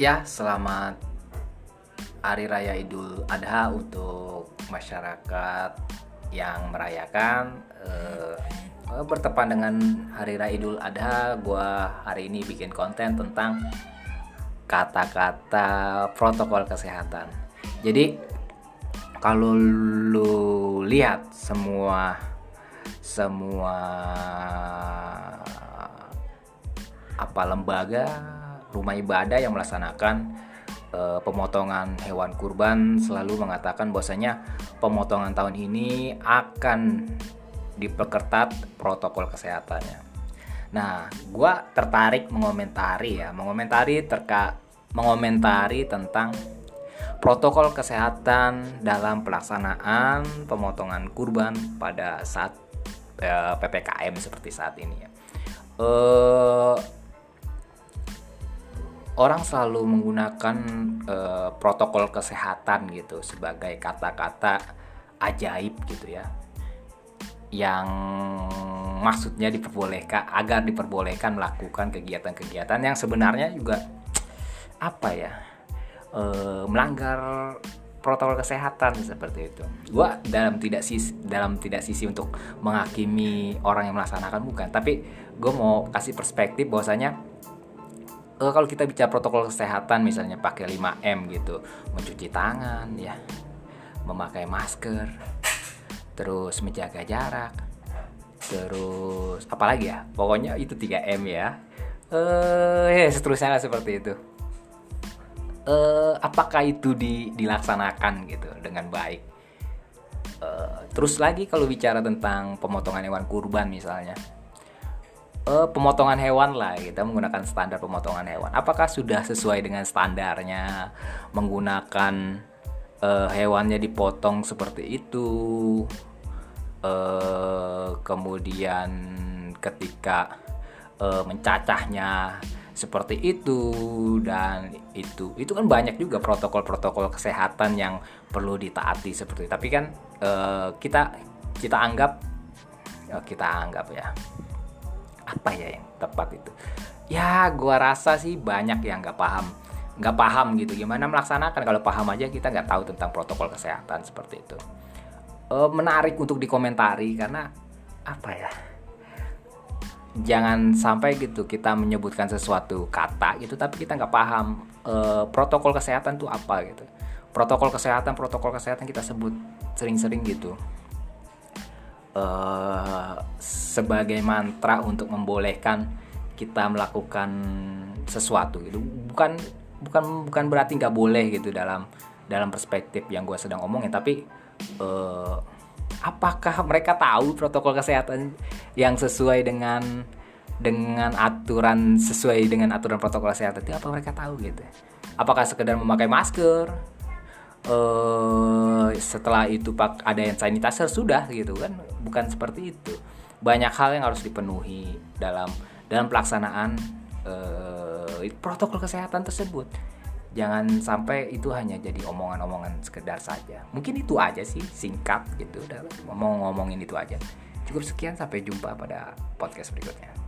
Ya, selamat Hari Raya Idul Adha untuk masyarakat yang merayakan eh, bertepan dengan Hari Raya Idul Adha, gue hari ini bikin konten tentang kata-kata protokol kesehatan. Jadi kalau lu lihat semua semua apa lembaga rumah ibadah yang melaksanakan uh, pemotongan hewan kurban selalu mengatakan bahwasanya pemotongan tahun ini akan diperketat protokol kesehatannya. Nah, gue tertarik mengomentari ya, mengomentari terka mengomentari tentang protokol kesehatan dalam pelaksanaan pemotongan kurban pada saat uh, eh, ppkm seperti saat ini ya. Uh, orang selalu menggunakan uh, protokol kesehatan gitu sebagai kata-kata ajaib gitu ya yang maksudnya diperbolehkan agar diperbolehkan melakukan kegiatan-kegiatan yang sebenarnya juga apa ya e, melanggar protokol kesehatan seperti itu. Gua dalam tidak sisi dalam tidak sisi untuk menghakimi orang yang melaksanakan bukan, tapi gue mau kasih perspektif bahwasanya uh, kalau kita bicara protokol kesehatan misalnya pakai 5M gitu, mencuci tangan ya, memakai masker, terus menjaga jarak, terus apalagi ya, pokoknya itu 3M ya. Eh, uh, ya seterusnya lah seperti itu. Uh, apakah itu di, dilaksanakan gitu dengan baik? Uh, terus lagi kalau bicara tentang pemotongan hewan kurban misalnya, uh, pemotongan hewan lah kita menggunakan standar pemotongan hewan. Apakah sudah sesuai dengan standarnya menggunakan uh, hewannya dipotong seperti itu? Uh, kemudian ketika uh, mencacahnya seperti itu dan itu itu kan banyak juga protokol-protokol kesehatan yang perlu ditaati seperti itu tapi kan uh, kita kita anggap kita anggap ya apa ya yang tepat itu? Ya gua rasa sih banyak yang nggak paham. Nggak paham gitu gimana melaksanakan? Kalau paham aja kita nggak tahu tentang protokol kesehatan seperti itu. E, menarik untuk dikomentari karena apa ya? Jangan sampai gitu kita menyebutkan sesuatu kata gitu tapi kita nggak paham e, protokol kesehatan tuh apa gitu. Protokol kesehatan protokol kesehatan kita sebut sering-sering gitu uh, sebagai mantra untuk membolehkan kita melakukan sesuatu gitu. Bukan bukan bukan berarti nggak boleh gitu dalam dalam perspektif yang gue sedang omongin tapi uh, apakah mereka tahu protokol kesehatan yang sesuai dengan dengan aturan sesuai dengan aturan protokol kesehatan itu apa mereka tahu gitu? Apakah sekedar memakai masker uh, setelah itu pak ada yang sanitizer sudah gitu kan. Bukan seperti itu. Banyak hal yang harus dipenuhi dalam dalam pelaksanaan uh, protokol kesehatan tersebut. Jangan sampai itu hanya jadi omongan-omongan sekedar saja. Mungkin itu aja sih singkat gitu. Ngomong ngomongin itu aja. Cukup sekian sampai jumpa pada podcast berikutnya